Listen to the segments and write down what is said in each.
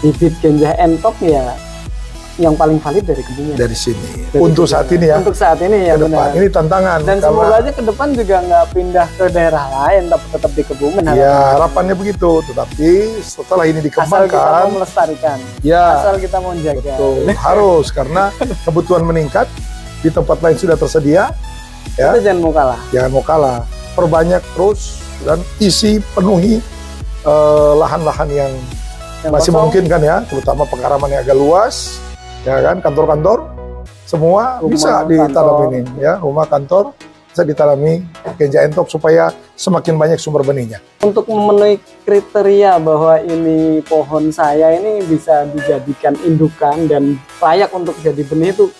bibit genjah entok ya yang paling valid dari Kebumen. dari sini. Dari Untuk Kebumen. saat ini ya, Untuk saat ini ya ke depan. benar. Ini tantangan. Dan karena- semoga aja ke depan juga nggak pindah ke daerah lain, tapi tetap di Kebumen. Ya harapannya begitu, tetapi setelah ini Asal kita dikembangkan, mau melestarikan, ya asal kita mau jaga. betul harus karena kebutuhan meningkat di tempat lain sudah tersedia, ya Kita jangan mau kalah. jangan mau kalah, perbanyak terus dan isi penuhi eh, lahan-lahan yang Yang masih kosong, memungkinkan ya, terutama pengaraman yang agak luas, ya kan kantor-kantor semua Rumah, bisa ditanam kantor. ini, ya rumah kantor bisa ditanami genja entok supaya semakin banyak sumber benihnya. Untuk memenuhi kriteria bahwa ini pohon saya ini bisa dijadikan indukan dan layak untuk jadi benih itu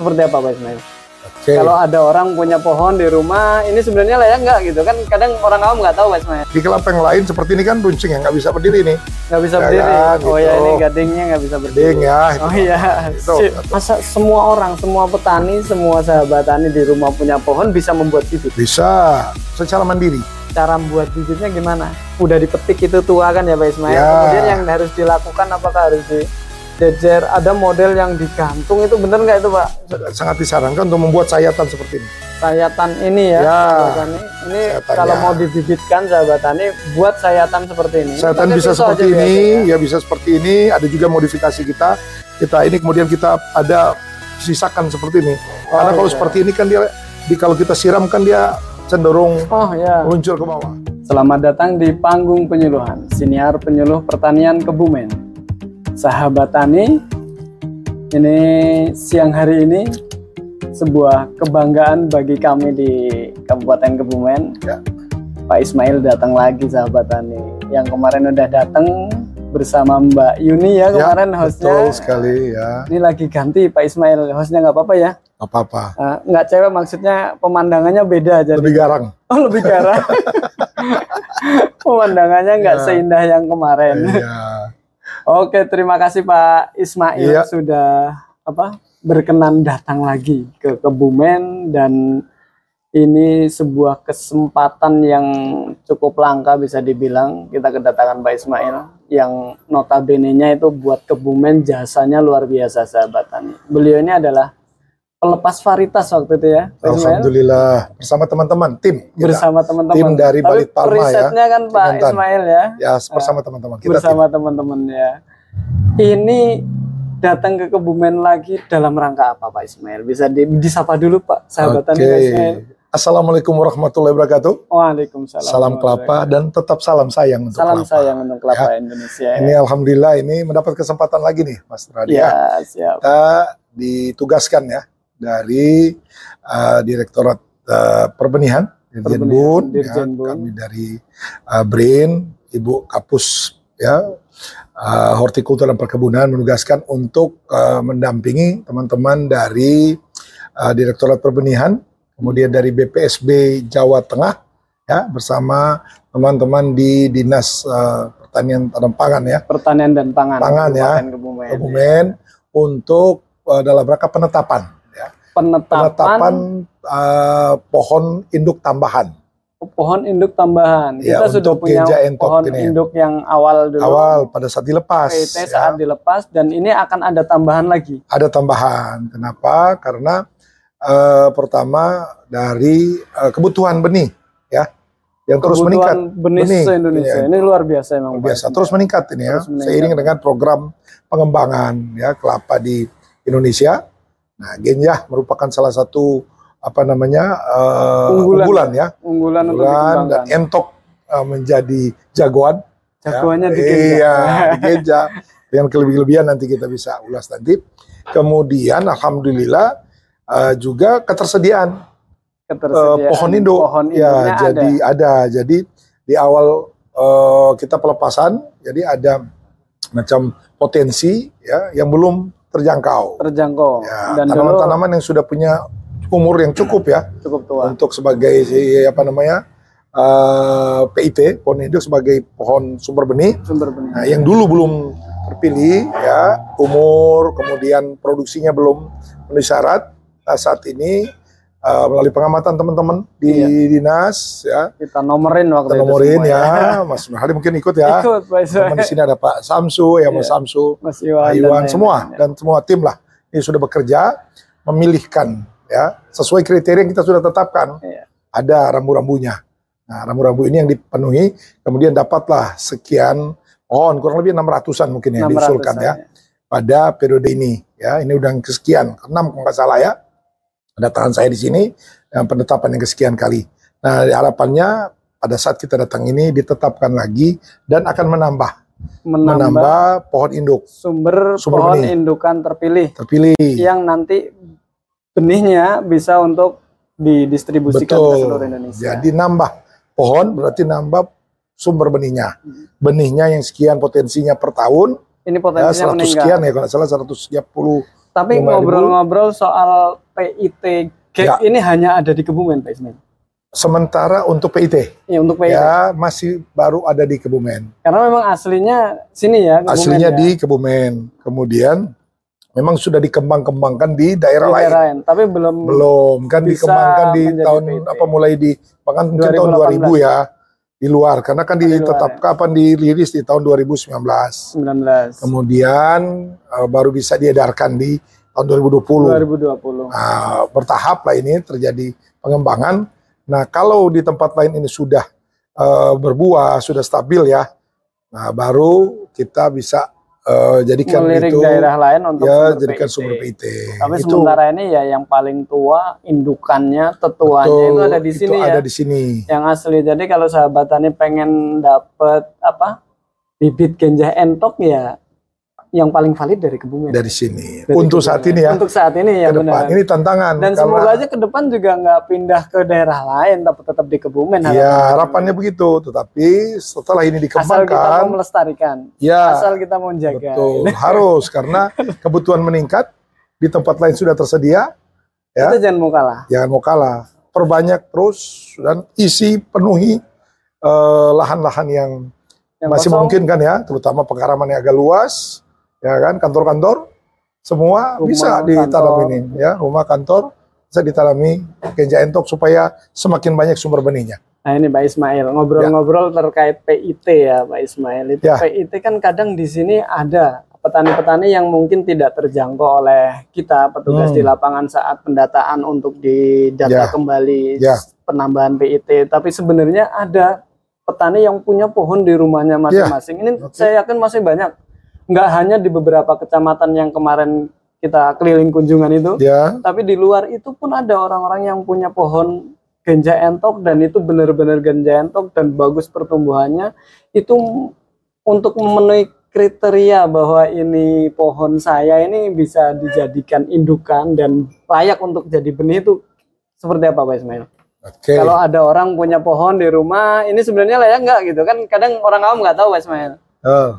seperti apa Pak Ismail? Oke. Kalau ada orang punya pohon di rumah, ini sebenarnya layak nggak gitu kan? Kadang orang awam nggak tahu Ismail, Di kelapa yang lain seperti ini kan runcing yang nggak bisa berdiri nih. nggak bisa Ya berdiri. kan, oh gitu. ya ini gadingnya nggak bisa berdiri. Ding ya. Oh iya, Itu. Si- masa semua orang, semua petani, semua sahabat tani di rumah punya pohon bisa membuat bibit. Bisa secara mandiri. Cara membuat bibitnya gimana? Udah dipetik itu tua kan ya Pak Ismail. Ya. Kemudian yang harus dilakukan apakah harus dijejer? Ada model yang digantung itu bener nggak itu Pak? Sangat disarankan untuk membuat sayatan seperti ini. Sayatan ini ya. Ya. Ini Sayatan, kalau ya. mau dibibitkan sahabat tani, buat sayatan seperti ini. Sayatan Pakai bisa seperti ini, biasanya. ya bisa seperti ini. Ada juga modifikasi kita. Kita ini kemudian kita ada sisakan seperti ini. Oh, Karena kalau iya. seperti ini kan dia di kalau kita siram kan dia cenderung Oh ya. meluncur ke bawah. Selamat datang di panggung penyuluhan Siniar Penyuluh Pertanian Kebumen. Sahabat tani, ini siang hari ini sebuah kebanggaan bagi kami di Kabupaten Kebumen. Ya. Pak Ismail datang lagi sahabat tani. Yang kemarin udah datang bersama Mbak Yuni ya kemarin hostnya. Betul sekali ya. Ini lagi ganti Pak Ismail hostnya nggak apa-apa ya? Nggak apa-apa. Eh, nggak cewek maksudnya pemandangannya beda jadi. Lebih garang. Oh lebih garang. Pemandangannya nggak Ya. seindah yang kemarin. Iya. Oke, terima kasih Pak Ismail Iya. sudah apa berkenan datang lagi ke Kebumen dan ini sebuah kesempatan yang cukup langka bisa dibilang kita kedatangan Pak Ismail yang notabene-nya itu buat Kebumen jasanya luar biasa sahabat tani. Beliau ini adalah pelepas varietas waktu itu ya, Alhamdulillah bersama teman-teman tim kita. bersama teman-teman. Tim dari Tapi Balit Palma ya, risetnya kan Pak Kementan. Ismail ya, ya bersama teman-teman kita bersama teman-teman ya. Ini datang ke Kebumen lagi dalam rangka apa Pak Ismail? Bisa di, disapa dulu Pak, sahabatan Oke. Pak Ismail. Assalamualaikum warahmatullahi wabarakatuh. Waalaikumsalam. Salam kelapa dan tetap salam sayang untuk Salam kelapa. sayang untuk kelapa Indonesia. Ini alhamdulillah ini mendapat kesempatan lagi nih Mas Radia. Ya, siap. Kita ditugaskan ya dari uh, Direktorat uh, Perbenihan Dirjen Bun, ya, Bun. kami dari uh, BRIN, Ibu Kapus ya uh, Hortikultur dan Perkebunan menugaskan untuk uh, mendampingi teman-teman dari uh, Direktorat Perbenihan, kemudian dari BPSB Jawa Tengah ya bersama teman-teman di Dinas uh, Pertanian Tanam Pangan ya Pertanian dan pangan. Pangan, ya. Kebumen. Kebumen untuk uh, dalam rangka penetapan ya. Penetapan, penetapan uh, pohon induk tambahan pohon induk tambahan. Ya, Kita sudah punya pohon ini induk yang awal dulu. awal pada saat dilepas PIT ya. saat dilepas dan ini akan ada tambahan lagi. ada tambahan kenapa karena uh, pertama dari uh, kebutuhan benih ya yang terus meningkat benih, Benih, se-Indonesia. iya. Ini luar biasa emang. luar biasa terus meningkat ini ya Terus meningkat. seiring dengan program pengembangan ya kelapa di Indonesia nah Genjah merupakan salah satu apa namanya uh, Unggulan. unggulan ya Unggulan untuk bulan dan entok uh, menjadi jagoan. Jagoannya ya. di Genja. Iya, di Genja. Dengan kelebihan nanti kita bisa ulas nanti. Kemudian alhamdulillah uh, juga ketersediaan uh, Ketersediaan pohon induk. Pohon ya, jadi ada. Jadi di awal uh, kita pelepasan, jadi ada macam potensi ya yang belum terjangkau. terjangkau Ya, dan tanaman-tanaman yang sudah punya umur yang cukup ya cukup tua. untuk sebagai si, apa namanya eh, PIT pohon induk sebagai pohon sumber benih Sumber benih. nah, yang dulu belum terpilih ya umur kemudian produksinya belum memenuhi syarat nah, saat ini uh, melalui pengamatan teman-teman di Iya. dinas ya. Kita nomorin waktu Kita itu nomorin semua ya, Mas Nur Hadi mungkin ikut ya. Ikut Pak. Teman di sini ada Pak Samsu, ya Mas Iya. Samsu, Mas Pak Iwan, dan Iwan, lain-lain. semua dan semua tim lah. Ini sudah bekerja memilihkan ya sesuai kriteria yang kita sudah tetapkan. Iya. Ada rambu-rambunya. Nah, rambu-rambu ini yang dipenuhi, kemudian dapatlah sekian pohon, kurang lebih 600-an mungkin yang 600 diusulkan ya saya. pada periode ini ya ini udah yang kesekian enam kalau nggak salah ya tangan saya di sini yang penetapan yang kesekian kali nah harapannya pada saat kita datang ini ditetapkan lagi dan akan menambah Menambah, menambah pohon induk sumber, sumber pohon benih. indukan terpilih terpilih yang nanti benihnya bisa untuk didistribusikan ke betul seluruh Indonesia. jadi nambah pohon berarti nambah sumber benihnya benihnya yang sekian potensinya per tahun ini ya potensinya 100 meninggal. sekian ya kalau salah 130 Tapi 5.000. ngobrol-ngobrol soal PIT Ya. ini hanya ada di Kebumen, Pak Ismail. sementara untuk PIT Ya untuk PIT. ya masih baru ada di Kebumen Karena memang aslinya sini ya, Kebumen aslinya ya. di Kebumen. Kemudian memang sudah dikembang-kembangkan di daerah Di lain. daerah lain. Tapi belum Belum kan Bisa dikembangkan di tahun PT. apa mulai di bahkan mungkin tahun 2018. 2000 ya di luar karena kan ditetapkan ya. kapan dirilis di tahun 2019. 19 Kemudian eh, baru bisa diedarkan di tahun 2020. 2020. Nah, bertahap lah ini terjadi pengembangan. Nah, kalau di tempat lain ini sudah eh, berbuah, sudah stabil ya, nah baru kita bisa eh, jadikan Melirik itu daerah lain untuk ya sumber jadikan PIT. sumber PIT. Tapi itu sementara ini ya yang paling tua indukannya, tetuanya betul, itu ada di itu sini ya. ada di sini. Yang asli. Jadi kalau sahabat tani pengen dapet apa? bibit genjah entok ya yang paling valid dari Kebumen. Dari sini. Dari Untuk Kebumen. saat ini ya, Untuk saat ini ya ke depan. benar. Ini tantangan. Dan karena- semoga aja ke depan juga nggak pindah ke daerah lain, tapi tetap di Kebumen. Ya harapannya begitu, tetapi setelah ini Asal kita mau dikembangkan, melestarikan, ya asal kita mau jaga. betul harus karena kebutuhan meningkat di tempat lain sudah tersedia, ya. Itu jangan mau kalah. jangan mau kalah, perbanyak terus dan isi penuhi eh, lahan-lahan yang Yang masih kosong, memungkinkan ya, terutama pengaraman yang agak luas, ya kan, kantor-kantor semua Rumah, bisa ini, ya, rumah kantor bisa ditanami genja entok supaya semakin banyak sumber benihnya. Nah ini Pak Ismail, ngobrol-ngobrol terkait PIT ya Pak Ismail. Itu Ya. PIT kan kadang di sini ada petani-petani yang mungkin tidak terjangkau oleh kita petugas Hmm. di lapangan saat pendataan untuk didata Ya. kembali Ya. penambahan PIT. Tapi sebenarnya ada petani yang punya pohon di rumahnya masing-masing. Ini Ya. Oke. saya yakin masih banyak. Nggak hanya di beberapa kecamatan yang kemarin kita keliling kunjungan itu, Ya, tapi di luar itu pun ada orang-orang yang punya pohon ganja entok dan itu benar-benar ganja entok dan bagus pertumbuhannya itu untuk memenuhi kriteria bahwa ini pohon saya ini bisa dijadikan indukan dan layak untuk jadi benih itu seperti apa Pak Ismail? oke. Kalau ada orang punya pohon di rumah, ini sebenarnya layak nggak gitu kan? Kadang orang awam nggak tahu Pak Ismail. Oh.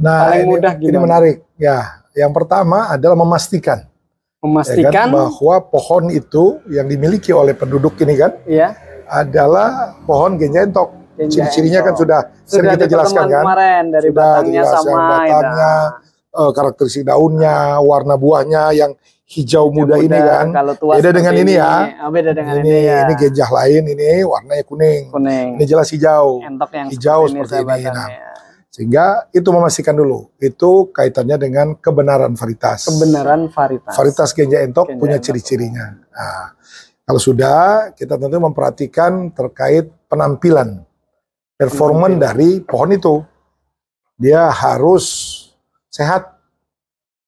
Nah, Paling ini, mudah ini menarik. Ya, yang pertama adalah memastikan, ya kan, Memastikan bahwa pohon itu yang dimiliki oleh penduduk ini kan ya, adalah pohon genja entok. Ciri-cirinya kan entok. sudah sering sudah kita jelaskan kan. kemarin dari Sudah batangnya sama batangnya. Eh, karakteristik daunnya, warna buahnya yang hijau muda, ini kan. Kalau tua Beda seperti dengan ini ya. Oh, beda dengan ini, ini, ya. ini genjah lain, ini warnanya kuning. kuning. Ini jelas hijau. Entok yang hijau seperti, seperti ini. ini. sahabat Nah, ya. Sehingga itu memastikan dulu. Itu kaitannya dengan kebenaran varietas. Kebenaran varietas. Varietas genja entok Genja punya ciri-cirinya. Nah, kalau sudah, kita tentu memperhatikan terkait penampilan, performan dari pohon itu. Dia harus sehat.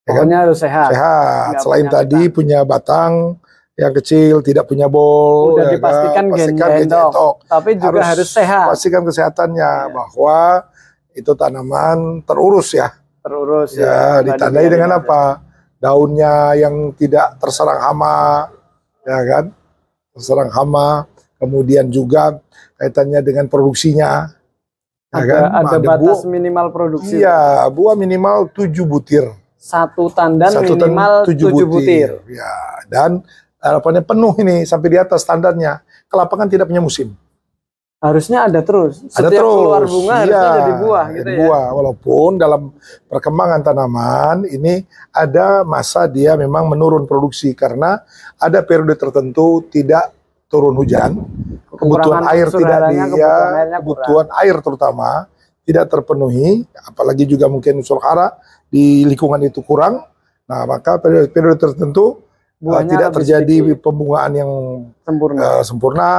ya kan? Harus sehat. Sehat. Selain punya tadi punya batang yang kecil, tidak punya bol. Udah ya kan? dipastikan Pastikan genja entok. Tapi juga harus, sehat. Pastikan kesehatannya Iya. bahwa itu tanaman terurus ya. Terurus Ya, Tadi ditandai dengan lihat. apa? Daunnya yang tidak terserang hama, ya kan? Terserang hama. Kemudian juga kaitannya dengan produksinya. Ya Ada, kan? ada Ada batas buah- minimal produksi. Iya, buah minimal 7 butir. Satu tandan Satu minimal tujuh 7 butir. Ya, dan harapannya penuh ini sampai di atas standarnya. Kelapa kan tidak punya musim. Harusnya ada terus. ada Setiap terus. keluar bunga harusnya Iya, jadi buah gitu ya. buah. Walaupun dalam perkembangan tanaman ini ada masa dia memang menurun produksi karena ada periode tertentu tidak turun hujan, kebutuhan Kekurangan air tidak dia, kebutuhan kurang. kebutuhan air terutama tidak terpenuhi, apalagi juga mungkin unsur hara di lingkungan itu kurang. Nah, maka periode, periode tertentu Buahnya tidak terjadi sedikit, pembungaan yang sempurna. uh, sempurna,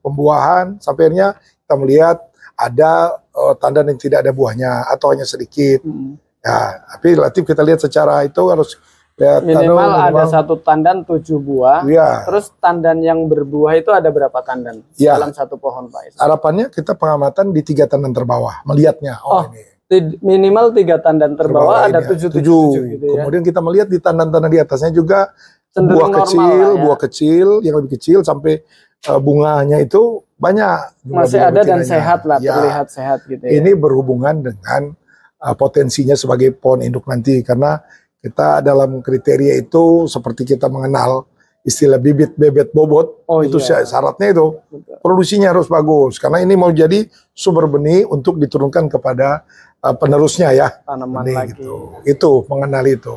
pembuahan, sampai akhirnya kita melihat ada uh, tanda yang tidak ada buahnya atau hanya sedikit. Mm. Ya, tapi relatif kita lihat secara itu harus lihat Minimal ada minimal- satu tandan tujuh buah. Iya. Terus tandan yang berbuah itu ada berapa tandan Iya. dalam satu pohon Pak? Harapannya kita pengamatan di tiga tandan terbawah, melihatnya. Oh, Oh, ini Minimal tiga tandan terbawah ada ini ya. tujuh tujuh, Tujuh. tujuh gitu ya. Kemudian kita melihat di tandan-tandan di atasnya juga buah normal kecil, ya. buah kecil yang lebih kecil sampai uh, bunganya itu banyak. Masih bunga ada dan sehat lah, Ya. terlihat sehat gitu ya. Ini berhubungan dengan uh, potensinya sebagai pohon induk nanti karena kita dalam kriteria itu seperti kita mengenal istilah bibit bebet bobot Oh, itu iya. syaratnya itu Betul. produksinya harus bagus karena ini mau jadi sumber benih untuk diturunkan kepada uh, penerusnya ya tanaman benih lagi. gitu itu mengenal itu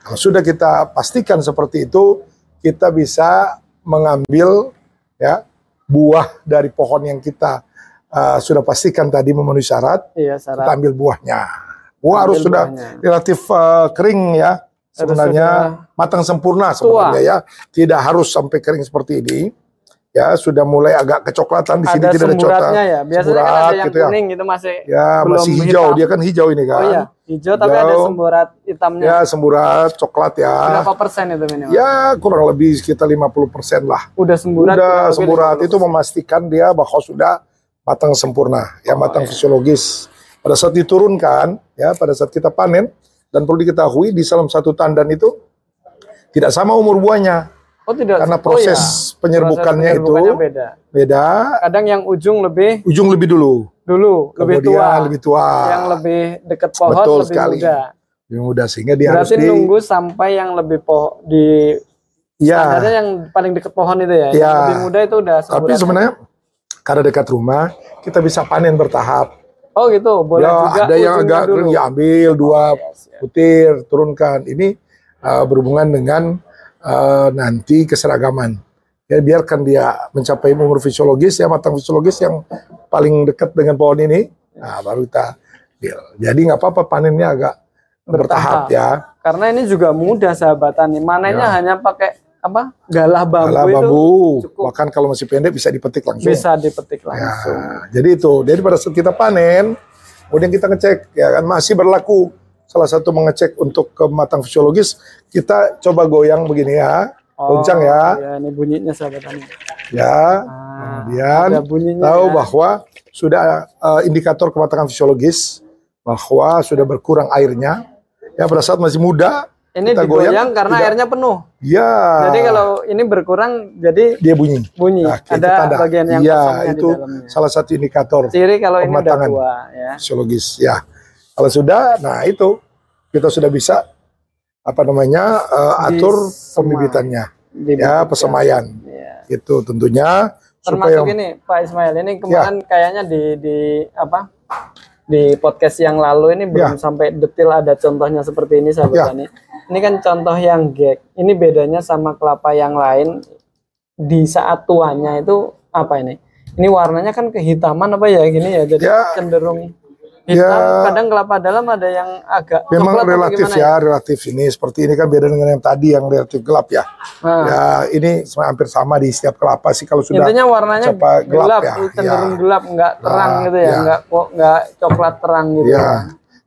kalau sudah kita pastikan seperti itu kita bisa mengambil ya buah dari pohon yang kita uh, sudah pastikan tadi memenuhi syarat Iya, kita syarat. ambil buahnya. Buah harus Ambil sudah buahnya. relatif uh, kering ya. Harus Sebenarnya matang sempurna sebenarnya ya. Tidak harus sampai kering seperti ini. Ya, sudah mulai agak kecoklatan di sini Ada tidak ada coklat. ya. Biasanya kan Semburat ada yang gitu ya. kuning gitu masih. Ya, belum masih hijau. hitam. Dia kan hijau ini kan. Oh iya, hijau tapi ada Hijau. semburat hitamnya. Ya, semburat coklat ya. Berapa persen itu minimal? Ya, kurang lebih sekitar 50% lah. Udah semburat. Udah semburat 50%. itu memastikan dia bahwa sudah matang sempurna, ya Oh, matang iya. fisiologis. Pada saat diturunkan, ya pada saat kita panen dan perlu diketahui di dalam satu tandan itu tidak sama umur buahnya Oh tidak. karena oh, proses iya. Penyerbukannya, itu beda. beda. Kadang yang ujung lebih Ujung lebih dulu, dulu, lebih kemudian tua. lebih tua, Yang lebih dekat pohon Betul lebih sekali. muda. lebih muda sehingga dia Berarti harus di, nunggu sampai yang lebih pohon di ya. standarnya yang paling dekat pohon itu ya. Yang Ya. lebih muda itu udah Tapi sebenarnya karena dekat rumah kita bisa panen bertahap. Oh gitu, boleh ya juga ada yang agak dulu. ya ambil dua Yes, ya. butir turunkan ini uh, berhubungan dengan uh, nanti keseragaman ya biarkan dia mencapai umur fisiologis ya matang fisiologis yang paling dekat dengan pohon ini nah baru kita deal jadi nggak apa-apa panennya agak bertahap, Bertahap. ya Karena ini juga mudah sahabat tani. Manennya Ya. hanya pakai apa? Galah bambu Alah itu bambu cukup. bahkan kalau masih pendek bisa dipetik langsung bisa dipetik Ya, langsung. jadi itu. Jadi pada saat kita panen, kemudian kita ngecek, ya kan masih berlaku. Salah satu mengecek untuk kematang fisiologis, kita coba goyang begini ya, goncang ya, Ya, ini bunyinya sahabat tani. ya. Ah, Kemudian bunyinya. tahu ya. bahwa sudah eh, indikator kematangan fisiologis, bahwa sudah berkurang airnya. Ya pada saat masih muda, ini kita digoyang goyang, karena tidak- airnya penuh. ya Jadi kalau ini berkurang jadi dia bunyi. bunyi. Nah, ada tanda. bagian yang Iya, kosongnya itu di dalamnya. salah satu indikator. Ciri kalau ini udah tua ya. fisiologis ya kalau sudah nah itu kita sudah bisa apa namanya eh, atur pembibitannya Dibibitkan. ya persemaian Iya. itu tentunya Termasuk supaya ini Pak Ismail ini Ya. kemarin kayaknya di di apa? Di podcast yang lalu ini belum sampai detail ada contohnya seperti ini sahabat Ya. tani. Ini kan contoh yang gag. Ini bedanya sama kelapa yang lain di saat tuanya itu apa ini? Ini warnanya kan kehitaman apa ya gini ya. Jadi Ya. cenderung hitam. Ya. Kadang kelapa dalam ada yang agak memang relatif gimana ya relatif ini seperti ini kan beda dengan yang tadi yang relatif gelap ya Nah, ya ini hampir sama di setiap kelapa sih kalau sudah intinya warnanya mencapai gelap, ya, cenderung ya. gelap, nggak terang Nah, gitu ya, ya. nggak kok nggak coklat terang gitu. ya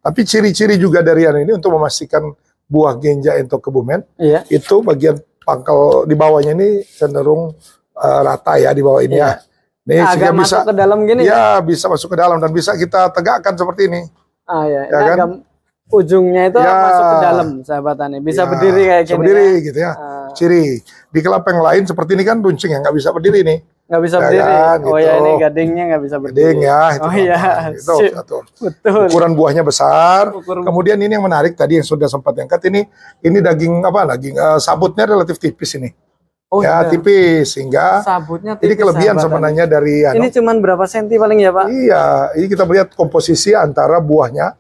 tapi ciri-ciri juga dari yang ini untuk memastikan buah genja untuk kebumen Iya. itu bagian pangkal di bawahnya ini cenderung eh, rata ya di bawah ini Iya. ya. Nih Agak sehingga masuk bisa ke dalam gini. ya bisa masuk ke dalam dan bisa kita tegakkan seperti ini. Ah ya, Ya kan? ujungnya itu Ya. masuk ke dalam sahabat tani. Bisa Ya, berdiri kayak gini. berdiri ya. gitu ya. Ah, Ciri di kelapa yang lain seperti ini kan runcing ya nggak bisa berdiri nih. nggak bisa Ya berdiri. kan, oh gitu. ya ini gadingnya nggak bisa berdiri. Gedeng ya. itu Oh iya. Itu satu. Betul. Ukuran buahnya besar. Ukur- Kemudian ini yang menarik tadi yang sudah sempat diangkat ini ini daging apa daging eh, sabutnya relatif tipis ini. Oh, ya iya. tipis sehingga sabutnya ini tipis, kelebihan sahabat tani. sebenarnya dari anu, Ini cuman berapa senti paling ya, Pak? Iya, ini kita melihat komposisi antara buahnya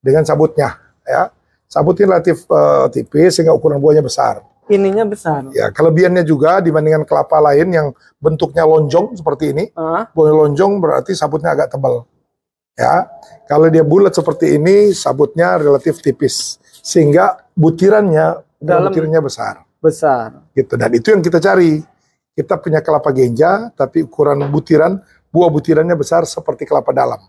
dengan sabutnya. Ya, sabut ini relatif eh, tipis sehingga ukuran buahnya besar. Ininya besar. Ya, kelebihannya juga dibandingkan kelapa lain yang bentuknya lonjong seperti ini, Ah, buah lonjong berarti sabutnya agak tebal. Ya, kalau dia bulat seperti ini, sabutnya relatif tipis sehingga butirannya Dalam. butirannya besar. Besar. Gitu. Dan itu yang kita cari. Kita punya kelapa genja, tapi ukuran butiran buah butirannya besar seperti kelapa dalam.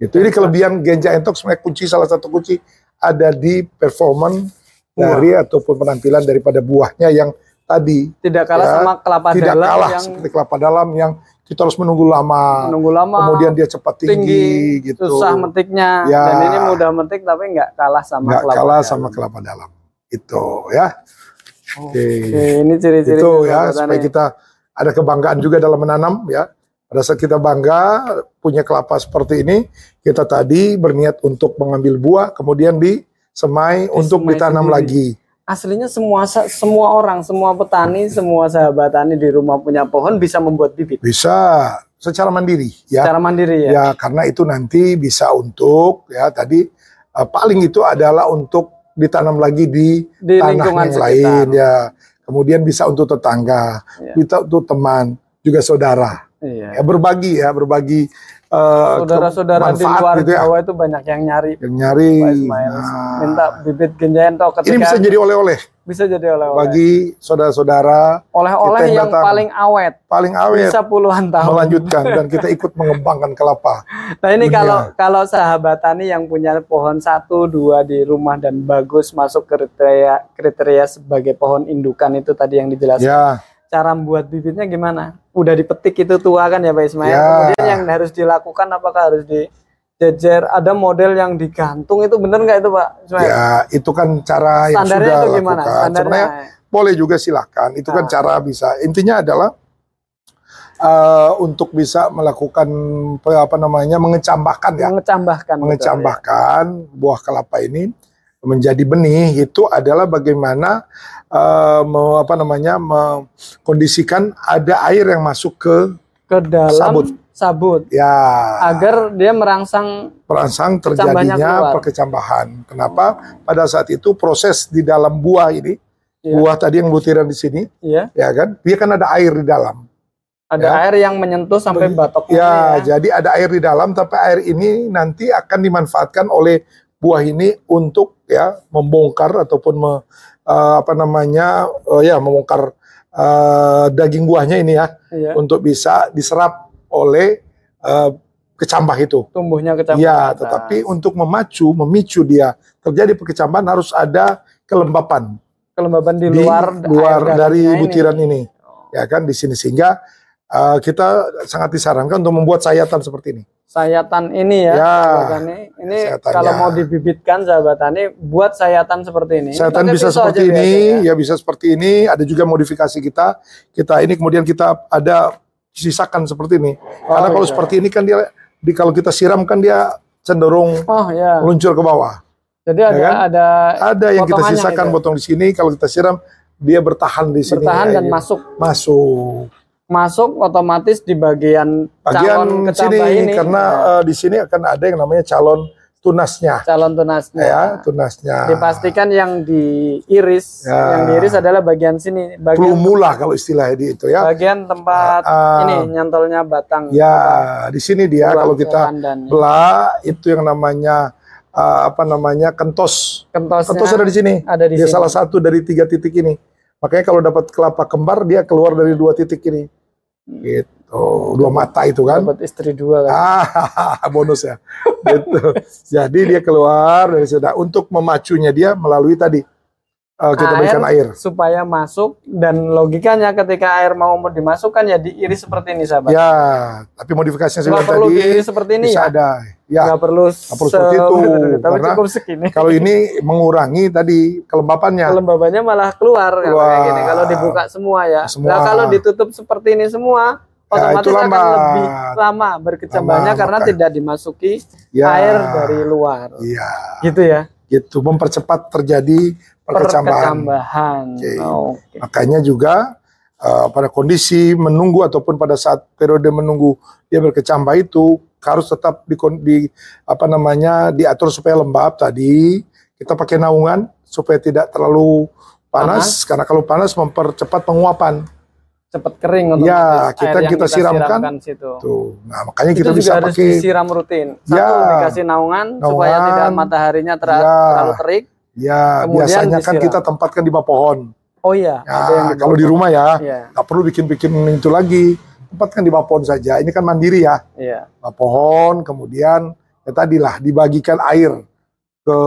Itu ini kelebihan genja entok sebenarnya kunci salah satu kunci ada di performan dari ataupun penampilan daripada buahnya yang tadi Tidak kalah Ya, sama kelapa tidak dalam kalah yang seperti kelapa dalam yang kita harus menunggu lama, menunggu lama, kemudian dia cepat tinggi, tinggi, gitu. susah metiknya. Ya. Dan ini mudah metik tapi nggak kalah sama Nggak kelapa kalah dalam. sama kelapa dalam. Itu ya. Oke. Oke, ini ciri-ciri itu ya supaya kita ada kebanggaan juga dalam menanam ya pada saat kita bangga punya kelapa seperti ini kita tadi berniat untuk mengambil buah kemudian disemai untuk ditanam sendiri. lagi Aslinya semua semua orang, semua petani, semua sahabat tani di rumah punya pohon bisa membuat bibit bisa secara mandiri ya secara mandiri ya. ya karena itu nanti bisa untuk ya tadi eh, paling itu adalah untuk ditanam lagi di, Di tanah yang sekitar. lain ya kemudian bisa untuk tetangga Ya. bisa untuk teman juga saudara Iya. ya berbagi ya berbagi eh, Saudara-saudara di luar gitu ya. Jawa itu banyak yang nyari yang nyari. Nah, Minta bibit genjento ketika ini bisa jadi oleh-oleh bisa jadi oleh-oleh. bagi saudara-saudara Oleh-oleh yang yang datang. paling awet, paling awet bisa puluhan tahun. melanjutkan dan kita ikut mengembangkan kelapa Nah ini dunia. kalau kalau sahabat tani yang punya pohon satu dua di rumah dan bagus masuk kriteria kriteria sebagai pohon indukan itu tadi yang dijelaskan. ya Cara membuat bibitnya gimana? Udah dipetik itu tua kan ya Pak Ismail. Ya. Kemudian yang harus dilakukan apakah harus dijejer? Ada model yang digantung itu bener nggak itu Pak Ismail? ya itu kan cara yang Standarnya sudah itu gimana? lakukan Standarnya sebenarnya boleh juga silakan itu kan Ah. cara bisa intinya adalah eh, untuk bisa melakukan apa namanya mengecambahkan ya mengecambahkan. betul, mengecambahkan buah kelapa ini menjadi benih itu adalah bagaimana me- apa namanya mengkondisikan ada air yang masuk ke ya. ke dalam Sabut. sabut, ya agar dia merangsang Kecambahnya terjadinya perkecambahan. Kenapa? Pada saat itu proses di dalam buah ini, Iya. buah tadi yang butiran di sini, ya ya kan? Dia kan ada air di dalam. ada Ya. air yang menyentuh sampai batoknya Ya, ya. jadi ada air di dalam, tapi air ini nanti akan dimanfaatkan oleh buah ini untuk ya membongkar ataupun me- eh, apa namanya eh, ya membongkar eh, daging buahnya ini ya Iya, untuk bisa diserap oleh eh, kecambah itu. tumbuhnya kecambah. Ya, tetapi untuk memacu, memicu dia terjadi perkecambahan harus ada kelembapan kelembaban di di luar luar, air dari dalamnya ini. butiran ini. Ya kan di sini sehingga uh, kita sangat disarankan untuk membuat sayatan seperti ini. sayatan ini ya, Ya, sahabat tani. Ini kalau mau dibibitkan sahabat tani, buat sayatan seperti ini. Sayatan bisa seperti ini, ya. ya bisa seperti ini. Ada juga modifikasi kita. Kita ini kemudian kita ada sisakan seperti ini. Karena kalau iya. seperti ini kan dia di kalau kita siram kan dia cenderung Oh ya, meluncur ke bawah. jadi ada kan? ada Ada yang kita sisakan itu. potong di sini. Kalau kita siram dia bertahan di sini. bertahan ya, dan gitu. masuk masuk. Masuk otomatis di bagian, bagian calon sini ini. karena ya, eh, di sini akan ada yang namanya calon tunasnya. Calon tunasnya. ya tunasnya. Dipastikan yang diiris, Ya. yang diiris adalah bagian sini, bagian pelumulah kalau istilahnya di itu ya. Bagian tempat Ah, ini nyantolnya batang. ya di sini dia kalau kita belah itu yang namanya eh, apa namanya kentos. Kentosnya kentos ada di sini. ada di dia sini. salah satu dari tiga titik ini. Makanya kalau dapat kelapa kembar dia keluar dari dua titik ini gitu dua mata itu kan dapat istri dua kan. Ah, bonus ya. gitu. Jadi dia keluar dari sana untuk memacunya dia melalui tadi eh, kita Air. berikan air. supaya masuk dan logikanya ketika air mau dimasukkan ya diiris seperti ini sahabat. Ya, tapi modifikasinya Nggak bilang perlu tadi diiris seperti ini bisa ya. ada. Ya, Nggak perlu, Nggak perlu seperti itu, tapi karena cukup segini. kalau ini mengurangi tadi kelembapannya. Kelembabannya malah keluar, Keluar. kayak gini. Kalau dibuka semua ya. Semua. Nah kalau ditutup seperti ini semua, Ya, otomatis itu akan lebih lama berkecambahnya karena maka- tidak dimasuki Ya, air dari luar. Iya, Gitu ya. gitu mempercepat terjadi perkecambahan. Perkecambahan. Oke. Oke. Makanya juga uh, pada kondisi menunggu ataupun pada saat periode menunggu dia berkecambah itu harus tetap di, di apa namanya diatur supaya lembab tadi kita pakai naungan supaya tidak terlalu panas, Panas. karena kalau panas mempercepat penguapan Cepat kering Ya, otomatis kita- air yang kita siramkan. situ. tuh nah makanya Itu kita juga bisa harus pakai disiram rutin. Satu Ya. dikasih naungan, supaya Naungan. tidak mataharinya ter- Ya. terlalu terik. Ya Kemudian biasanya kan disiram. kita tempatkan di bawah pohon Oh iya, ada yang ya kalau di rumah ya Iya, nggak perlu bikin-bikin itu lagi tempatkan di bawah pohon saja ini kan mandiri ya iya. bawah pohon kemudian ya tadilah dibagikan air ke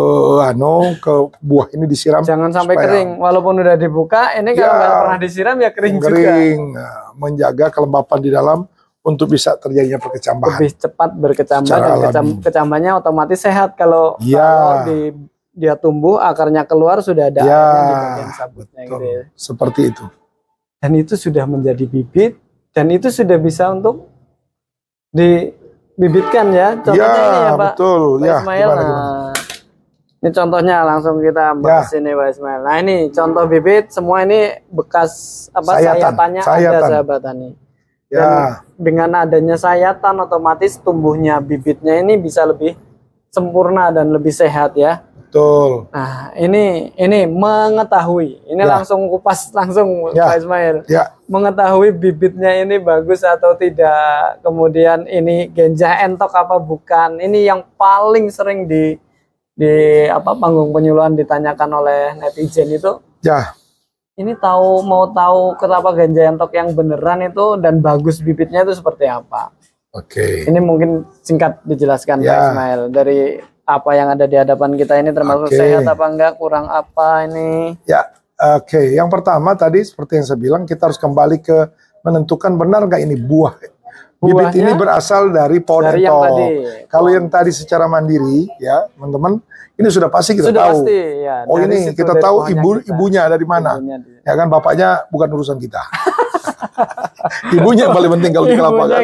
ano ke buah ini disiram Jangan sampai supaya kering. Walaupun udah dibuka, ini kalau Ya. nggak pernah disiram ya kering, juga. kering Nah, menjaga kelembapan di dalam untuk bisa terjadinya perkecambahan Lebih cepat berkecambah Secara dan kecam- kecambahnya otomatis sehat kalau Ya. kalau di dia tumbuh akarnya keluar sudah ada Ya, di bagian sabutnya gitu Betul. ya. seperti itu Dan itu sudah menjadi bibit dan itu sudah bisa untuk dibibitkan ya. Contohnya ya ini ya Pak. betul Pak ya Ismail. gimana, nah, gimana? ini contohnya langsung kita bahas ini Pak Ismail. Nah ini contoh bibit semua ini bekas apa Sayatan, sayatannya ada sahabat tani. ya Dengan adanya sayatan otomatis tumbuhnya bibitnya ini bisa lebih sempurna dan lebih sehat ya. Betul Nah ini ini mengetahui ini Ya. langsung kupas langsung Ya. Pak Ismail ya mengetahui bibitnya ini bagus atau tidak, kemudian ini genjah entok apa bukan, ini yang paling sering di di apa panggung penyuluhan ditanyakan oleh netizen itu. ya Ini tahu mau tahu kenapa ganja entok yang beneran itu dan bagus bibitnya itu seperti apa? oke Ini mungkin singkat dijelaskan Pak Ya. Ismail dari apa yang ada di hadapan kita ini termasuk Oke. sehat apa enggak, kurang apa ini. Ya, oke. Yang pertama tadi seperti yang saya bilang kita harus kembali ke menentukan benar nggak ini buah. Bibit ini berasal dari pohon dari yang tadi. Kalau yang tadi secara mandiri, ya teman-teman, ini sudah pasti kita sudah tahu. pasti ya. Oh dari ini situ, kita tahu ibu kita. ibunya dari mana. Ibunya Ya kan bapaknya bukan urusan kita. ibunya yang paling penting kalau di kelapa kan.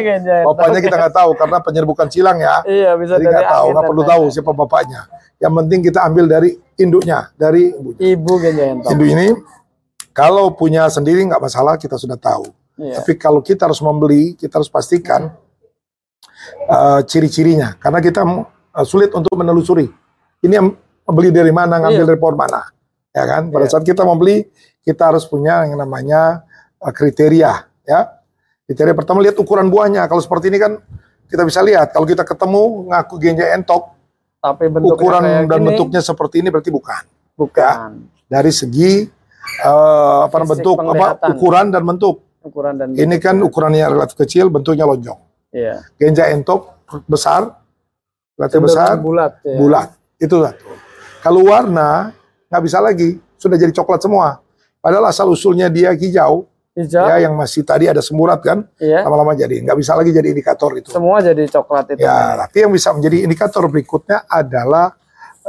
Bapaknya kita nggak tahu karena penyerbukan silang ya. Iya bisa Jadi nggak tahu, nggak perlu tahu siapa bapaknya. Yang penting kita ambil dari induknya, dari ibunya. Ibu entok. Induk ini kalau punya sendiri nggak masalah kita sudah tahu. Iya. Tapi kalau kita harus membeli, kita harus pastikan uh, ciri-cirinya. Karena kita uh, sulit untuk menelusuri. Ini yang membeli dari mana, ngambil Iya. dari pohon mana. Ya kan? Pada Iya. saat kita membeli, kita harus punya yang namanya uh, kriteria. Ya, Kriteria pertama lihat ukuran buahnya. Kalau seperti ini kan kita bisa lihat. Kalau kita ketemu ngaku genja entok, Tapi bentuknya ukuran dan gini, bentuknya seperti ini berarti bukan. bukan Dari segi uh, apa Fisik bentuk, apa ukuran dan bentuk. Ukuran dan Ini kan ukurannya relatif kecil, bentuknya lonjong. iya. Genja entok besar, relatif Cenderung besar, bulat ya. bulat. Itu satu. Kalau warna nggak bisa lagi, sudah jadi coklat semua. Padahal asal usulnya dia hijau, Hijau, ya yang masih tadi ada semurat kan, iya. lama-lama jadi nggak bisa lagi jadi indikator itu. Semua jadi coklat itu. Ya, tapi yang bisa menjadi indikator berikutnya adalah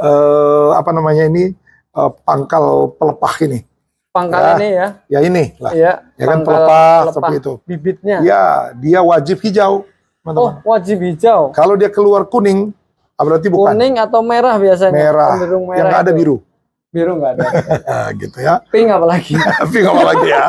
eh, apa namanya ini eh, pangkal pelepah ini. Pangkal Ya. ini ya. Ya ini lah. Iya. Ya kan pelepah seperti itu. Bibitnya. Ya, dia wajib hijau, Oh, teman-teman. wajib hijau. Kalau dia keluar kuning, ah, berarti bukan Kuning atau merah biasanya? merah. Cenderung merah. Yang nggak ada itu. biru. Biru nggak ada. Nah, gitu ya. Pink apalagi. pink apa lagi ya?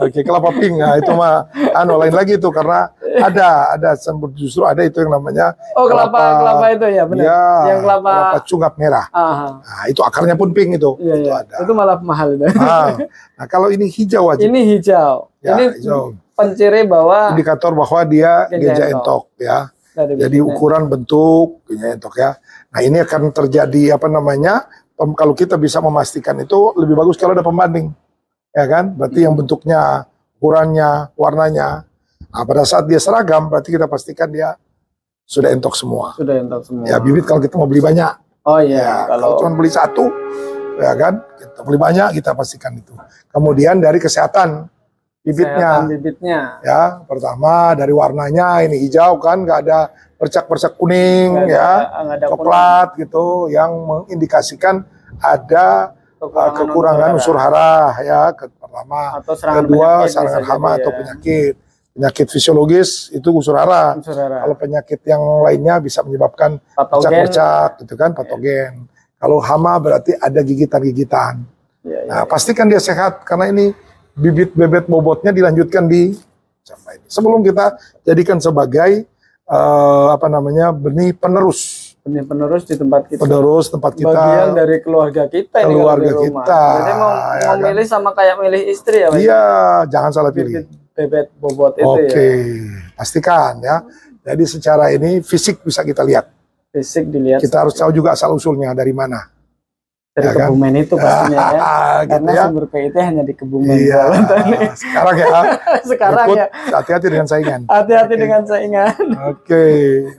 Oke, kelapa pink. Nah, itu mah anu lain lagi itu karena ada ada sembur justru ada itu yang namanya Oh, kelapa Kelapa. kelapa itu ya, benar. ya, Yang kelapa. cungap merah. Ah, Nah, itu akarnya pun pink itu. iya Itu iya. ada. Itu malah mahal. Nah, nah, kalau ini hijau aja. Ini hijau. Ya, ini hijau. penciri bahwa Indikator bahwa dia genja entok. ya. dari Jadi ukuran bentuk genja entok ya. Nah, ini akan terjadi apa namanya? Kalau kita bisa memastikan itu lebih bagus kalau ada pembanding. Ya kan? Berarti yang bentuknya, ukurannya, warnanya. Nah, pada saat dia seragam berarti kita pastikan dia sudah entok semua. sudah entok semua. Ya, bibit kalau kita mau beli banyak, Oh ya, iya, kalau kalau cuma beli satu, ya kan? Kita beli banyak, kita pastikan itu. Kemudian dari kesehatan bibitnya. bibitnya. Ya pertama dari warnanya ini hijau kan nggak ada percak-percak kuning ada, ya. nggak ada coklat gitu yang mengindikasikan ada uh, kekurangan unsur hara. ya ke- pertama. Atau serangan kedua penyakit serangan hama atau ya. penyakit. Penyakit fisiologis itu unsur hara. Unsur hara. kalau penyakit yang lainnya bisa menyebabkan percak-percak gitu kan patogen. Kalau hama berarti ada gigitan-gigitan. Ya, ya. Nah, pastikan dia sehat karena ini bibit bebet bobotnya dilanjutkan di sampai ini. Sebelum kita jadikan sebagai eh, apa namanya benih penerus, benih penerus di tempat kita penerus tempat kita. bagian dari keluarga kita ini Keluarga rumah. kita, Jadi mau, ya mau kan? milih sama kayak milih istri ya? Iya, jangan salah pilih. bibit bebet bobot itu Oke, ya pastikan ya. Jadi secara ini fisik bisa kita lihat. fisik dilihat Kita harus tahu juga asal usulnya dari mana. Dari ya kan? kebumen itu pastinya ya gitu karena ya. sumber PIT hanya di kebumen Iya. Sekarang ya. sekarang Ikut, ya hati-hati dengan saingan. hati-hati dengan saingan Oke,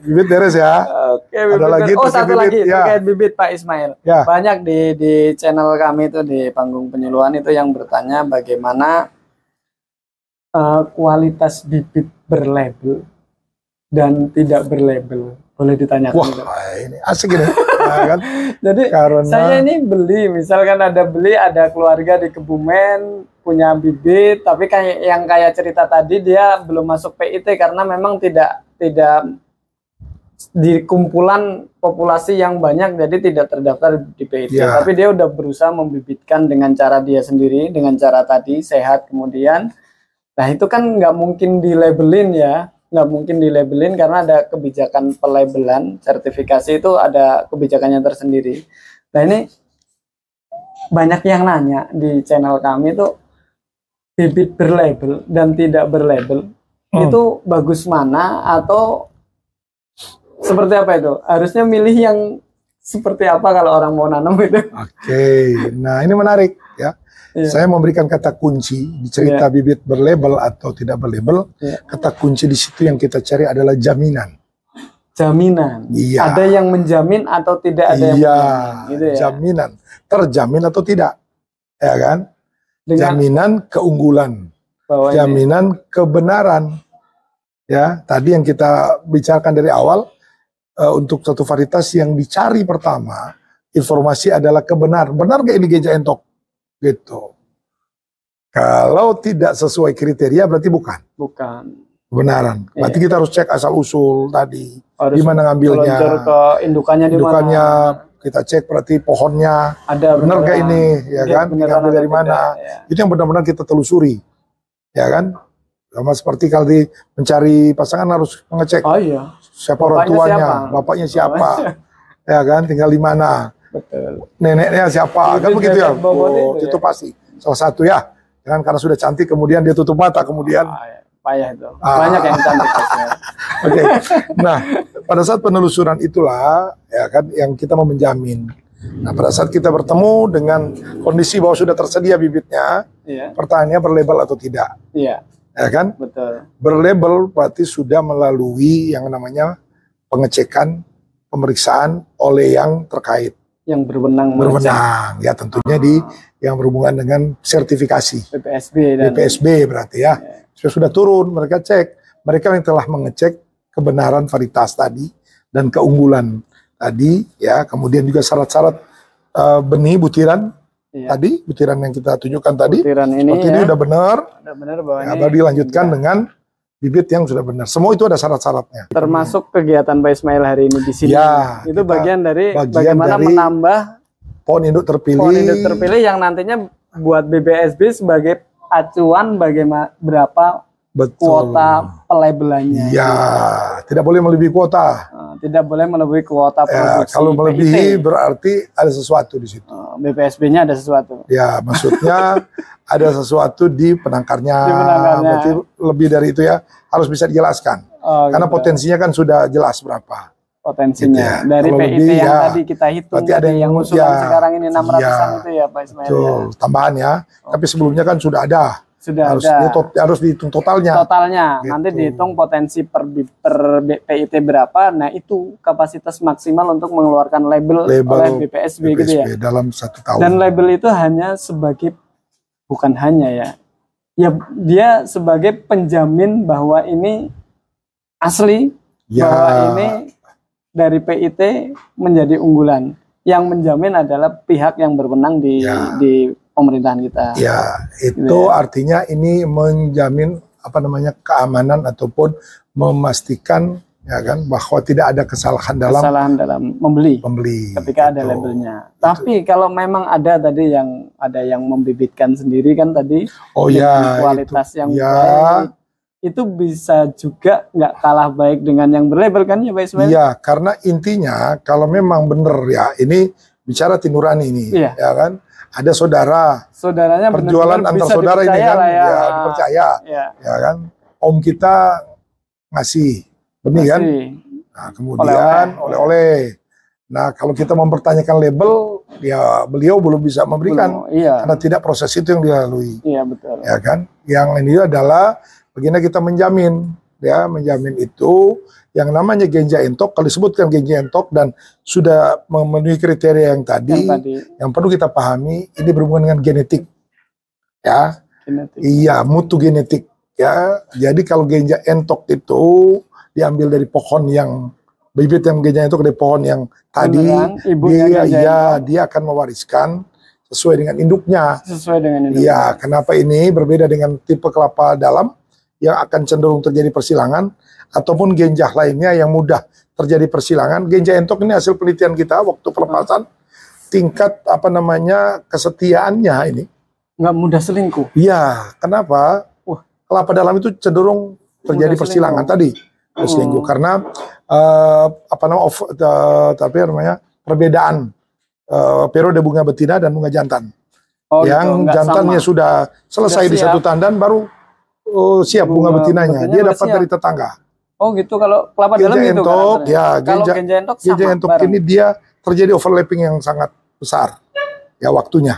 bibit beres ya. Oke, bibit lagi ber- oh satu bibit, lagi ya. terkait bibit Pak Ismail. Ya. Banyak di di channel kami itu di panggung penyuluhan itu yang bertanya bagaimana eh, kualitas bibit berlabel dan tidak berlabel. Boleh ditanyakan Wah, itu. ini asik ini. Kan? Jadi Karena saya ini beli, misalkan ada beli ada keluarga di Kebumen punya bibit, tapi kayak yang kayak cerita tadi dia belum masuk PIT karena memang tidak tidak di kumpulan populasi yang banyak jadi tidak terdaftar di PIT. Ya. Tapi dia udah berusaha membibitkan dengan cara dia sendiri, dengan cara tadi sehat kemudian. Nah itu kan nggak mungkin dilabelin ya, nggak mungkin dilabelin karena ada kebijakan pelabelan, sertifikasi itu ada kebijakannya tersendiri. Nah ini banyak yang nanya di channel kami itu bibit berlabel dan tidak berlabel Hmm. itu bagus mana atau seperti apa itu? Harusnya milih yang seperti apa kalau orang mau nanam itu? Oke, nah ini menarik ya. Iya. Saya memberikan kata kunci di cerita bibit berlabel atau tidak berlabel. Iya. Kata kunci di situ yang kita cari adalah jaminan. Jaminan. Iya. Ada yang menjamin atau tidak ada yang iya, menjamin, gitu ya. jaminan. Terjamin atau tidak. Ya kan? Dengan Jaminan keunggulan, bahwa ini- jaminan kebenaran. Ya, tadi yang kita bicarakan dari awal eh, untuk satu varietas yang dicari pertama, informasi adalah kebenar. Benar gak ini geja entok? Gitu. Kalau tidak sesuai kriteria berarti bukan bukan kebenaran. Berarti Iya. kita harus cek asal usul tadi. harus Di mana ngambilnya? ke indukannya di Indukannya kita cek berarti pohonnya Ada benar gak ini, ya Dia kan? atau dari mana? ya. Itu yang benar-benar kita telusuri, ya kan? Sama seperti kalau di mencari pasangan harus mengecek Oh iya, siapa orang tuanya, siapa? bapaknya siapa, Bapaknya. ya kan? Tinggal di mana, betul. neneknya siapa, kan begitu ya? Oh, itu itu ya. pasti salah satu ya. Jangan karena sudah cantik kemudian dia tutup mata kemudian Ah, ya. payah itu. Ah. Banyak yang cantik. Oke. Nah, pada saat penelusuran itulah ya kan yang kita mau menjamin. Nah, pada saat kita bertemu dengan kondisi bahwa sudah tersedia bibitnya, Iya, pertanyaannya berlabel atau tidak, iya, ya kan? betul. Berlabel berarti sudah melalui yang namanya pengecekan, pemeriksaan oleh yang terkait Yang berwenang berwenang, ya tentunya di yang berhubungan dengan sertifikasi. BPSB dan BPSB berarti ya. Sudah sudah turun, mereka cek, mereka yang telah mengecek kebenaran varietas tadi dan keunggulan tadi, ya. Kemudian juga syarat-syarat eh, benih butiran Iya. tadi, butiran yang kita tunjukkan tadi, butiran ini seperti ya, ini udah benar, udah benar bahwa ya, ini dilanjutkan dengan bibit yang sudah benar. Semua itu ada syarat-syaratnya. termasuk kegiatan Pak Ismail hari ini di sini. Ya, itu bagian dari bagian bagaimana dari menambah Pohon induk terpilih. pohon induk terpilih yang nantinya buat BBSB sebagai acuan bagaimana berapa betul. kuota pelabelannya. Ya, tidak boleh melebihi kuota. Eh, tidak boleh melebihi kuota Ya, produksi. kalau melebihi PIT. berarti ada sesuatu di situ. Eh, BPSB-nya ada sesuatu. Ya, maksudnya ada sesuatu di penangkarnya. Di penangkarnya. Berarti lebih dari itu ya harus bisa dijelaskan. Oh, Karena gitu. potensinya kan sudah jelas berapa. potensinya gitu ya. dari Kalau PIT lebih, yang ya, tadi kita hitung berarti ada yang- yang usulan ya, sekarang ini 600-an ya. itu ya Pak Ismail ya. Betul, tambahan ya. Tapi sebelumnya kan sudah ada. Sudah harus ada. tot- harus dihitung totalnya. totalnya Gitu. nanti dihitung potensi per, per PIT berapa nah itu kapasitas maksimal untuk mengeluarkan label, Label oleh BPSB, gitu ya BPSB dalam satu tahun. dan label itu hanya sebagai bukan hanya ya ya dia sebagai penjamin bahwa ini asli ya, bahwa ini dari PIT menjadi unggulan yang menjamin adalah pihak yang berwenang di Ya. di pemerintahan kita ya itu Gitu ya. artinya ini menjamin apa namanya keamanan ataupun memastikan ya kan bahwa tidak ada kesalahan dalam kesalahan dalam membeli pembeli. ketika ada Gitu. labelnya. Tapi kalau memang ada tadi yang ada yang membibitkan sendiri kan tadi Oh ya, kualitas yang ya. baik itu bisa juga nggak kalah baik dengan yang berlabel kan ya Pak Ismail? Iya, karena intinya kalau memang bener ya, ini bicara tinurani ini, Iya. ya kan? Ada saudara, Saudaranya perjualan antar saudara ini kan, lah ya, dipercaya, Ya, ya kan? Om kita ngasih. Benih kan? Nah, kemudian oleh-oleh. Nah, kalau kita mempertanyakan label, ya beliau belum bisa memberikan. Belum, iya, karena tidak proses itu yang dilalui, iya betul. ya kan? Yang ini adalah bagaimana kita menjamin, ya menjamin itu yang namanya genja entok. Kalau disebutkan genja entok dan sudah memenuhi kriteria yang tadi, Yang tadi yang perlu kita pahami ini berhubungan dengan genetik, ya. genetik. Iya, mutu genetik ya. Jadi kalau genja entok itu diambil dari pohon yang bibit yang genja entok dari pohon yang tadi dia iya dia akan mewariskan sesuai dengan induknya. sesuai dengan itu. Iya, kenapa ini berbeda dengan tipe kelapa dalam yang akan cenderung terjadi persilangan ataupun genjah lainnya yang mudah terjadi persilangan. Genjah entok ini hasil penelitian kita waktu pelepasan tingkat apa namanya kesetiaannya ini Nggak mudah selingkuh. Iya, kenapa? Wah. Kelapa dalam itu cenderung terjadi Mudah persilangan selingkuh. tadi. Selingkuh Hmm. karena eh, apa namanya of, eh, tapi namanya perbedaan eh, periode bunga betina dan bunga jantan. Oh, yang gitu, jantannya sama. sudah selesai Sudah di satu tandan baru oh, siap bunga, Bunga betinanya. betinanya Dia dapat siap. dari tetangga. Oh gitu kalau kelapa Genja dalam gitu entok, karakternya. ya, Kalau genja- genja entok sama Genja entok bareng. ini dia terjadi overlapping yang sangat besar ya waktunya.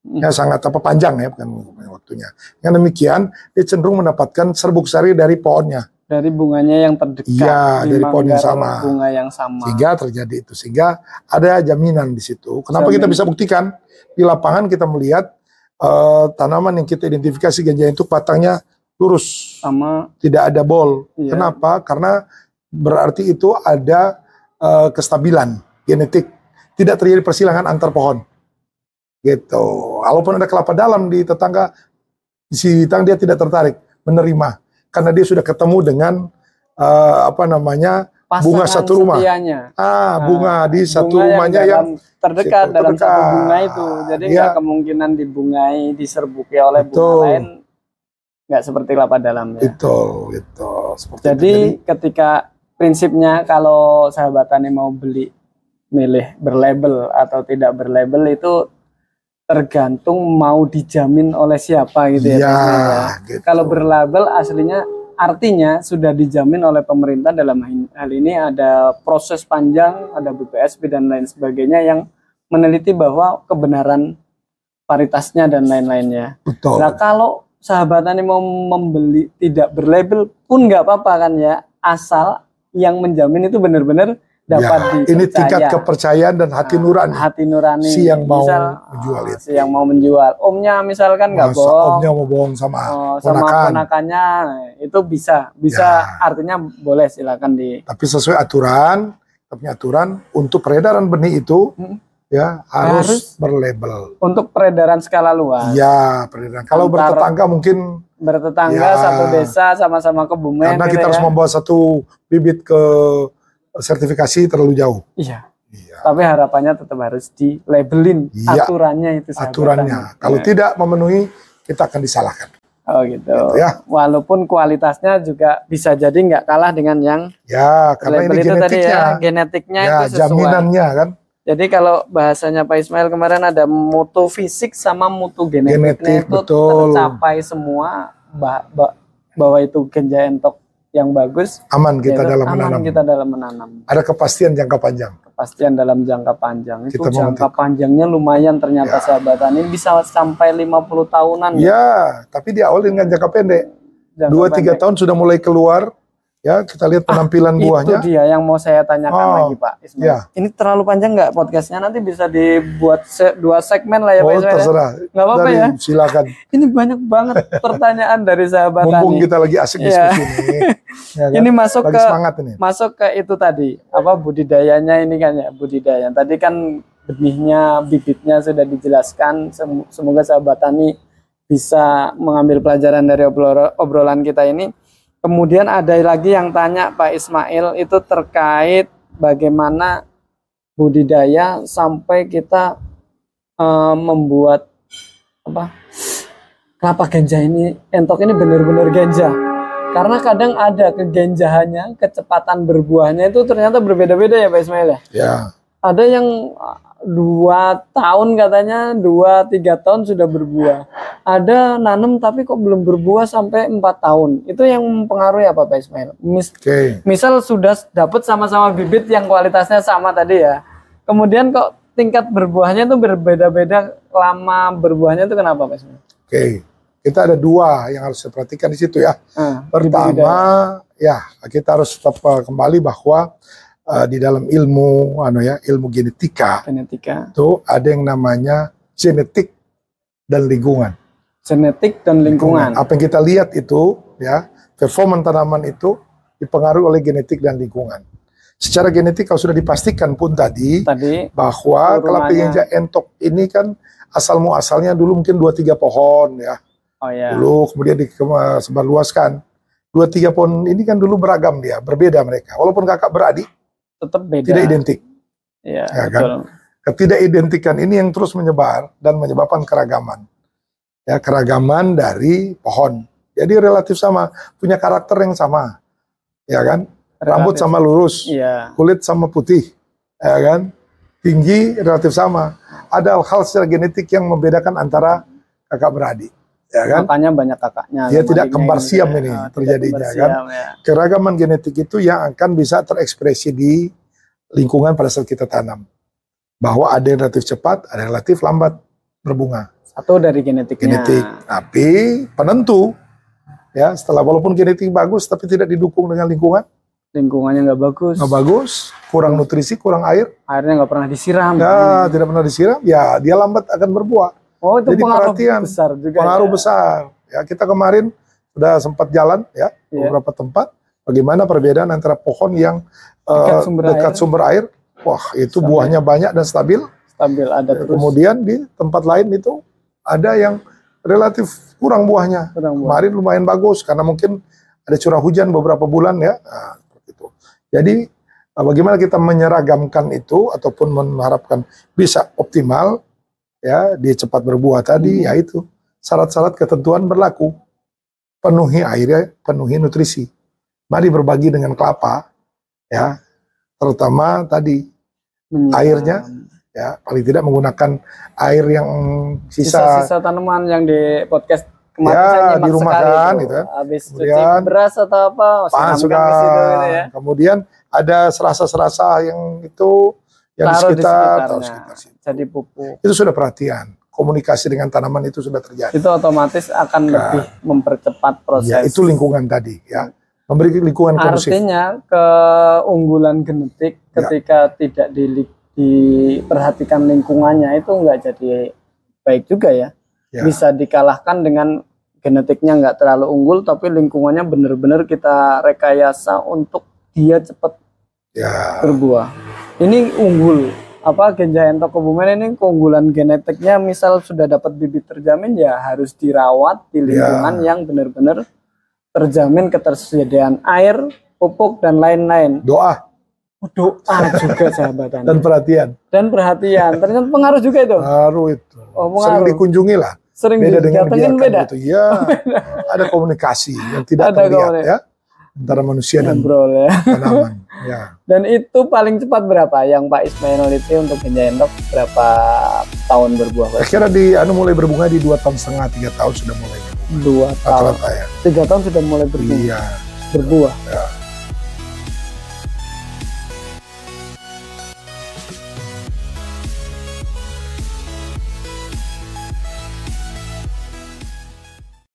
Hmm. Ya sangat apa panjang ya bukan waktunya. Yang demikian dia cenderung mendapatkan serbuk sari dari pohonnya dari bunganya yang terdekat. Iya, dari pohon yang sama. Bunga yang sama. sehingga terjadi itu sehingga ada jaminan di situ. Kenapa Jamin. kita bisa buktikan di lapangan kita melihat eh, tanaman yang kita identifikasi ganja itu batangnya lurus, sama tidak ada bol. Iya. Kenapa? Karena berarti itu ada eh, kestabilan genetik, tidak terjadi persilangan antar pohon. Gitu. Walaupun ada kelapa dalam di tetangga, si tang dia tidak tertarik menerima karena dia sudah ketemu dengan eh, apa namanya Bunga pasangan satu rumah. setianya. ah Nah, bunga di satu bunga rumahnya yang, dalam- terdekat situ dalam satu terdekat. bunga itu. Jadi nggak kemungkinan dibungai, diserbuki oleh bunga Betul. lain. Nggak seperti kelapa dalam ya. itu itu seperti Jadi itu. ketika prinsipnya kalau sahabat tani mau beli milih berlabel atau tidak berlabel itu tergantung mau dijamin oleh siapa gitu ya. Ismail ya. gitu. Kalau berlabel aslinya artinya sudah dijamin oleh pemerintah dalam hal ini ada proses panjang, ada BPSP dan lain sebagainya yang meneliti bahwa kebenaran paritasnya dan lain-lainnya. betul. Nah kalau sahabat tani mau membeli tidak berlabel pun nggak apa-apa kan ya, asal yang menjamin itu benar-benar dapat Ya, ini tingkat kepercayaan dan hati Nah, nurani. Hati nurani. Si yang mau Misal, menjual ah, itu. Si yang mau menjual. Omnya misalkan nggak bohong. omnya mau bohong sama Oh, sama ponakan. ponakannya itu bisa bisa Ya. artinya boleh silakan di Tapi sesuai aturan, punya aturan untuk peredaran benih itu Hmm. Ya harus, Harus. berlabel. untuk peredaran skala luas Ya, peredaran. Kalau Antar- bertetangga mungkin bertetangga Ya. satu desa sama-sama kebumen karena gitu kita ya. harus membawa satu bibit ke sertifikasi terlalu jauh. iya Iya. tapi harapannya tetap harus di labelin Iya. aturannya itu Aturannya. Kalau Ya. tidak memenuhi, kita akan disalahkan. oh gitu, Gitu ya. walaupun kualitasnya juga bisa jadi nggak kalah dengan yang Ya, karena ini itu tadi genetiknya. ya genetiknya Ya, itu sesuai jaminannya kan. Jadi kalau bahasanya Pak Ismail kemarin ada mutu fisik sama mutu genetiknya Genetik, itu betul. tercapai semua bah- bah- bahwa itu genja entok yang bagus. Aman kita yaitu dalam aman menanam. kita dalam menanam. Ada kepastian jangka panjang. Kepastian dalam jangka panjang. Itu Kita jangka memetik. panjangnya lumayan ternyata Ya. sahabat tani bisa sampai 50 tahunan. Ya, tapi diawali dengan jangka pendek. Dua tiga tahun sudah mulai keluar. Ya, kita lihat penampilan buahnya. Itu dia yang mau saya tanyakan Oh, lagi Pak Ismail. ya. Ini terlalu panjang nggak podcastnya? Nanti bisa dibuat se- dua segmen lah ya Pak Oh, Ismail. ya? terserah. Nggak apa-apa ya. Silakan. Ini banyak banget pertanyaan dari sahabat Mumpung tani. kita lagi asik Iya. diskusi ini. Ya kan? Ini masuk lagi ke semangat ini. masuk ke itu tadi apa budidayanya ini kan ya budidaya. Tadi kan benihnya, bibitnya sudah dijelaskan. Sem- Semoga sahabat tani bisa mengambil pelajaran dari obrol- obrolan kita ini. Kemudian ada lagi yang tanya Pak Ismail itu terkait bagaimana budidaya sampai kita eh, membuat apa kelapa ganja ini entok ini benar-benar ganja. Karena kadang ada kegenjahannya kecepatan berbuahnya itu ternyata berbeda-beda ya Pak Ismail ya? Ya, ada yang uh, dua tahun katanya dua tiga tahun sudah berbuah ada nanam tapi kok belum berbuah sampai empat tahun itu yang mempengaruhi apa Pak Ismail Mis- oke. misal sudah dapat sama-sama bibit yang kualitasnya sama tadi ya kemudian kok tingkat berbuahnya itu berbeda-beda lama berbuahnya itu kenapa Pak Ismail Oke. Kita ada dua yang harus diperhatikan di situ ya. Nah, Pertama, ya kita harus tetap uh, kembali bahwa uh, di dalam ilmu anu ya, ilmu genetika genetika. itu ada yang namanya genetik dan lingkungan. genetik dan lingkungan. Apa yang kita lihat itu ya, performa tanaman itu dipengaruhi oleh genetik dan lingkungan. Secara genetik kalau sudah dipastikan pun tadi tadi bahwa kelapa entok ini kan asal muasalnya dulu mungkin dua tiga pohon ya. Oh ya dulu kemudian disebarluaskan dua tiga pohon ini kan dulu beragam dia berbeda mereka. Walaupun kakak beradik tetap beda. Tidak identik. Ya, Ya kan? betul. Ketidakidentikan ini yang terus menyebar dan menyebabkan keragaman. Ya keragaman dari pohon. Jadi relatif sama punya karakter yang sama. Ya kan? Rambut Relatif. sama lurus iya. kulit sama putih, ya kan? Tinggi relatif sama. Ada hal secara genetik yang membedakan antara kakak beradik, ya kan? makanya banyak kakaknya Dia tidak kembar gitu siam ya. ini tidak terjadinya, kan? siam, ya. Keragaman genetik itu yang akan bisa terekspresi di lingkungan pada saat kita tanam. Bahwa ada yang relatif cepat, ada yang relatif lambat berbunga. satu dari genetiknya Genetik. Tapi penentu, ya setelah walaupun genetik bagus tapi tidak didukung dengan lingkungan, lingkungannya nggak bagus nggak bagus, kurang nutrisi, kurang air, airnya nggak pernah disiram Ya, tidak pernah disiram, ya dia lambat akan berbuah. Oh itu Jadi pengaruh perhatian. besar juga Pengaruh ya. besar. Ya, kita kemarin sudah sempat jalan ya Iya. beberapa tempat. Bagaimana perbedaan antara pohon yang Dekat eh, sumber dekat air. sumber air, wah itu Stabil. buahnya banyak dan stabil. stabil ada terus Kemudian di tempat lain itu ada yang relatif kurang buahnya. kurang buah. Kemarin lumayan bagus karena mungkin ada curah hujan beberapa bulan ya. Nah, itu. Jadi eh, bagaimana kita menyeragamkan itu ataupun mengharapkan bisa optimal ya di cepat berbuah tadi Hmm. yaitu syarat-syarat ketentuan berlaku. Penuhi airnya, penuhi nutrisi. Mari berbagi dengan kelapa ya. Terutama tadi Menyiram. airnya, ya paling tidak menggunakan air yang sisa sisa-sisa tanaman yang di podcast kemarin Ya, saya di rumah kan, itu. gitu kan. Habis cuci Kemudian- beras atau apa, sudah. ke situ gitu ya. Kemudian ada serasa-serasa yang itu yang di Taruh di sekitar, sekitarnya. taruh sekitar. Jadi pupuk. Itu sudah perhatian. Komunikasi dengan tanaman itu sudah terjadi. Itu otomatis akan Nah. lebih mempercepat proses. Ya, itu lingkungan tadi ya. Memberi lingkungan kondusif. Artinya keunggulan genetik Ya. ketika tidak di, diperhatikan lingkungannya itu nggak jadi baik juga ya. Ya. Bisa dikalahkan dengan genetiknya nggak terlalu unggul tapi lingkungannya benar-benar kita rekayasa untuk dia cepat Ya, berbuah. Ini unggul. Apa genja entok kebumen ini keunggulan genetiknya misal sudah dapat bibit terjamin ya harus dirawat di lingkungan yang benar-benar terjamin ketersediaan air, pupuk dan lain-lain. doa Doa juga sahabat dan perhatian. dan perhatian. Ternyata pengaruh juga itu. Baru itu. Oh, Sering pengaruh. dikunjungi lah. Sering Beda dengan beda. gitu. Ya, ada komunikasi yang tidak Ada terlihat komunikasi. ya antara manusia dan Ngobrol ya. tanaman. Ya. Dan itu paling cepat berapa yang Pak Ismail itu untuk genja entok berapa tahun berbuah? Pak? Saya kira di anu mulai berbunga di dua tahun setengah tiga tahun sudah mulai Dua tahun, ya. tiga tahun sudah mulai berbuah. Iya. berbuah. Ya.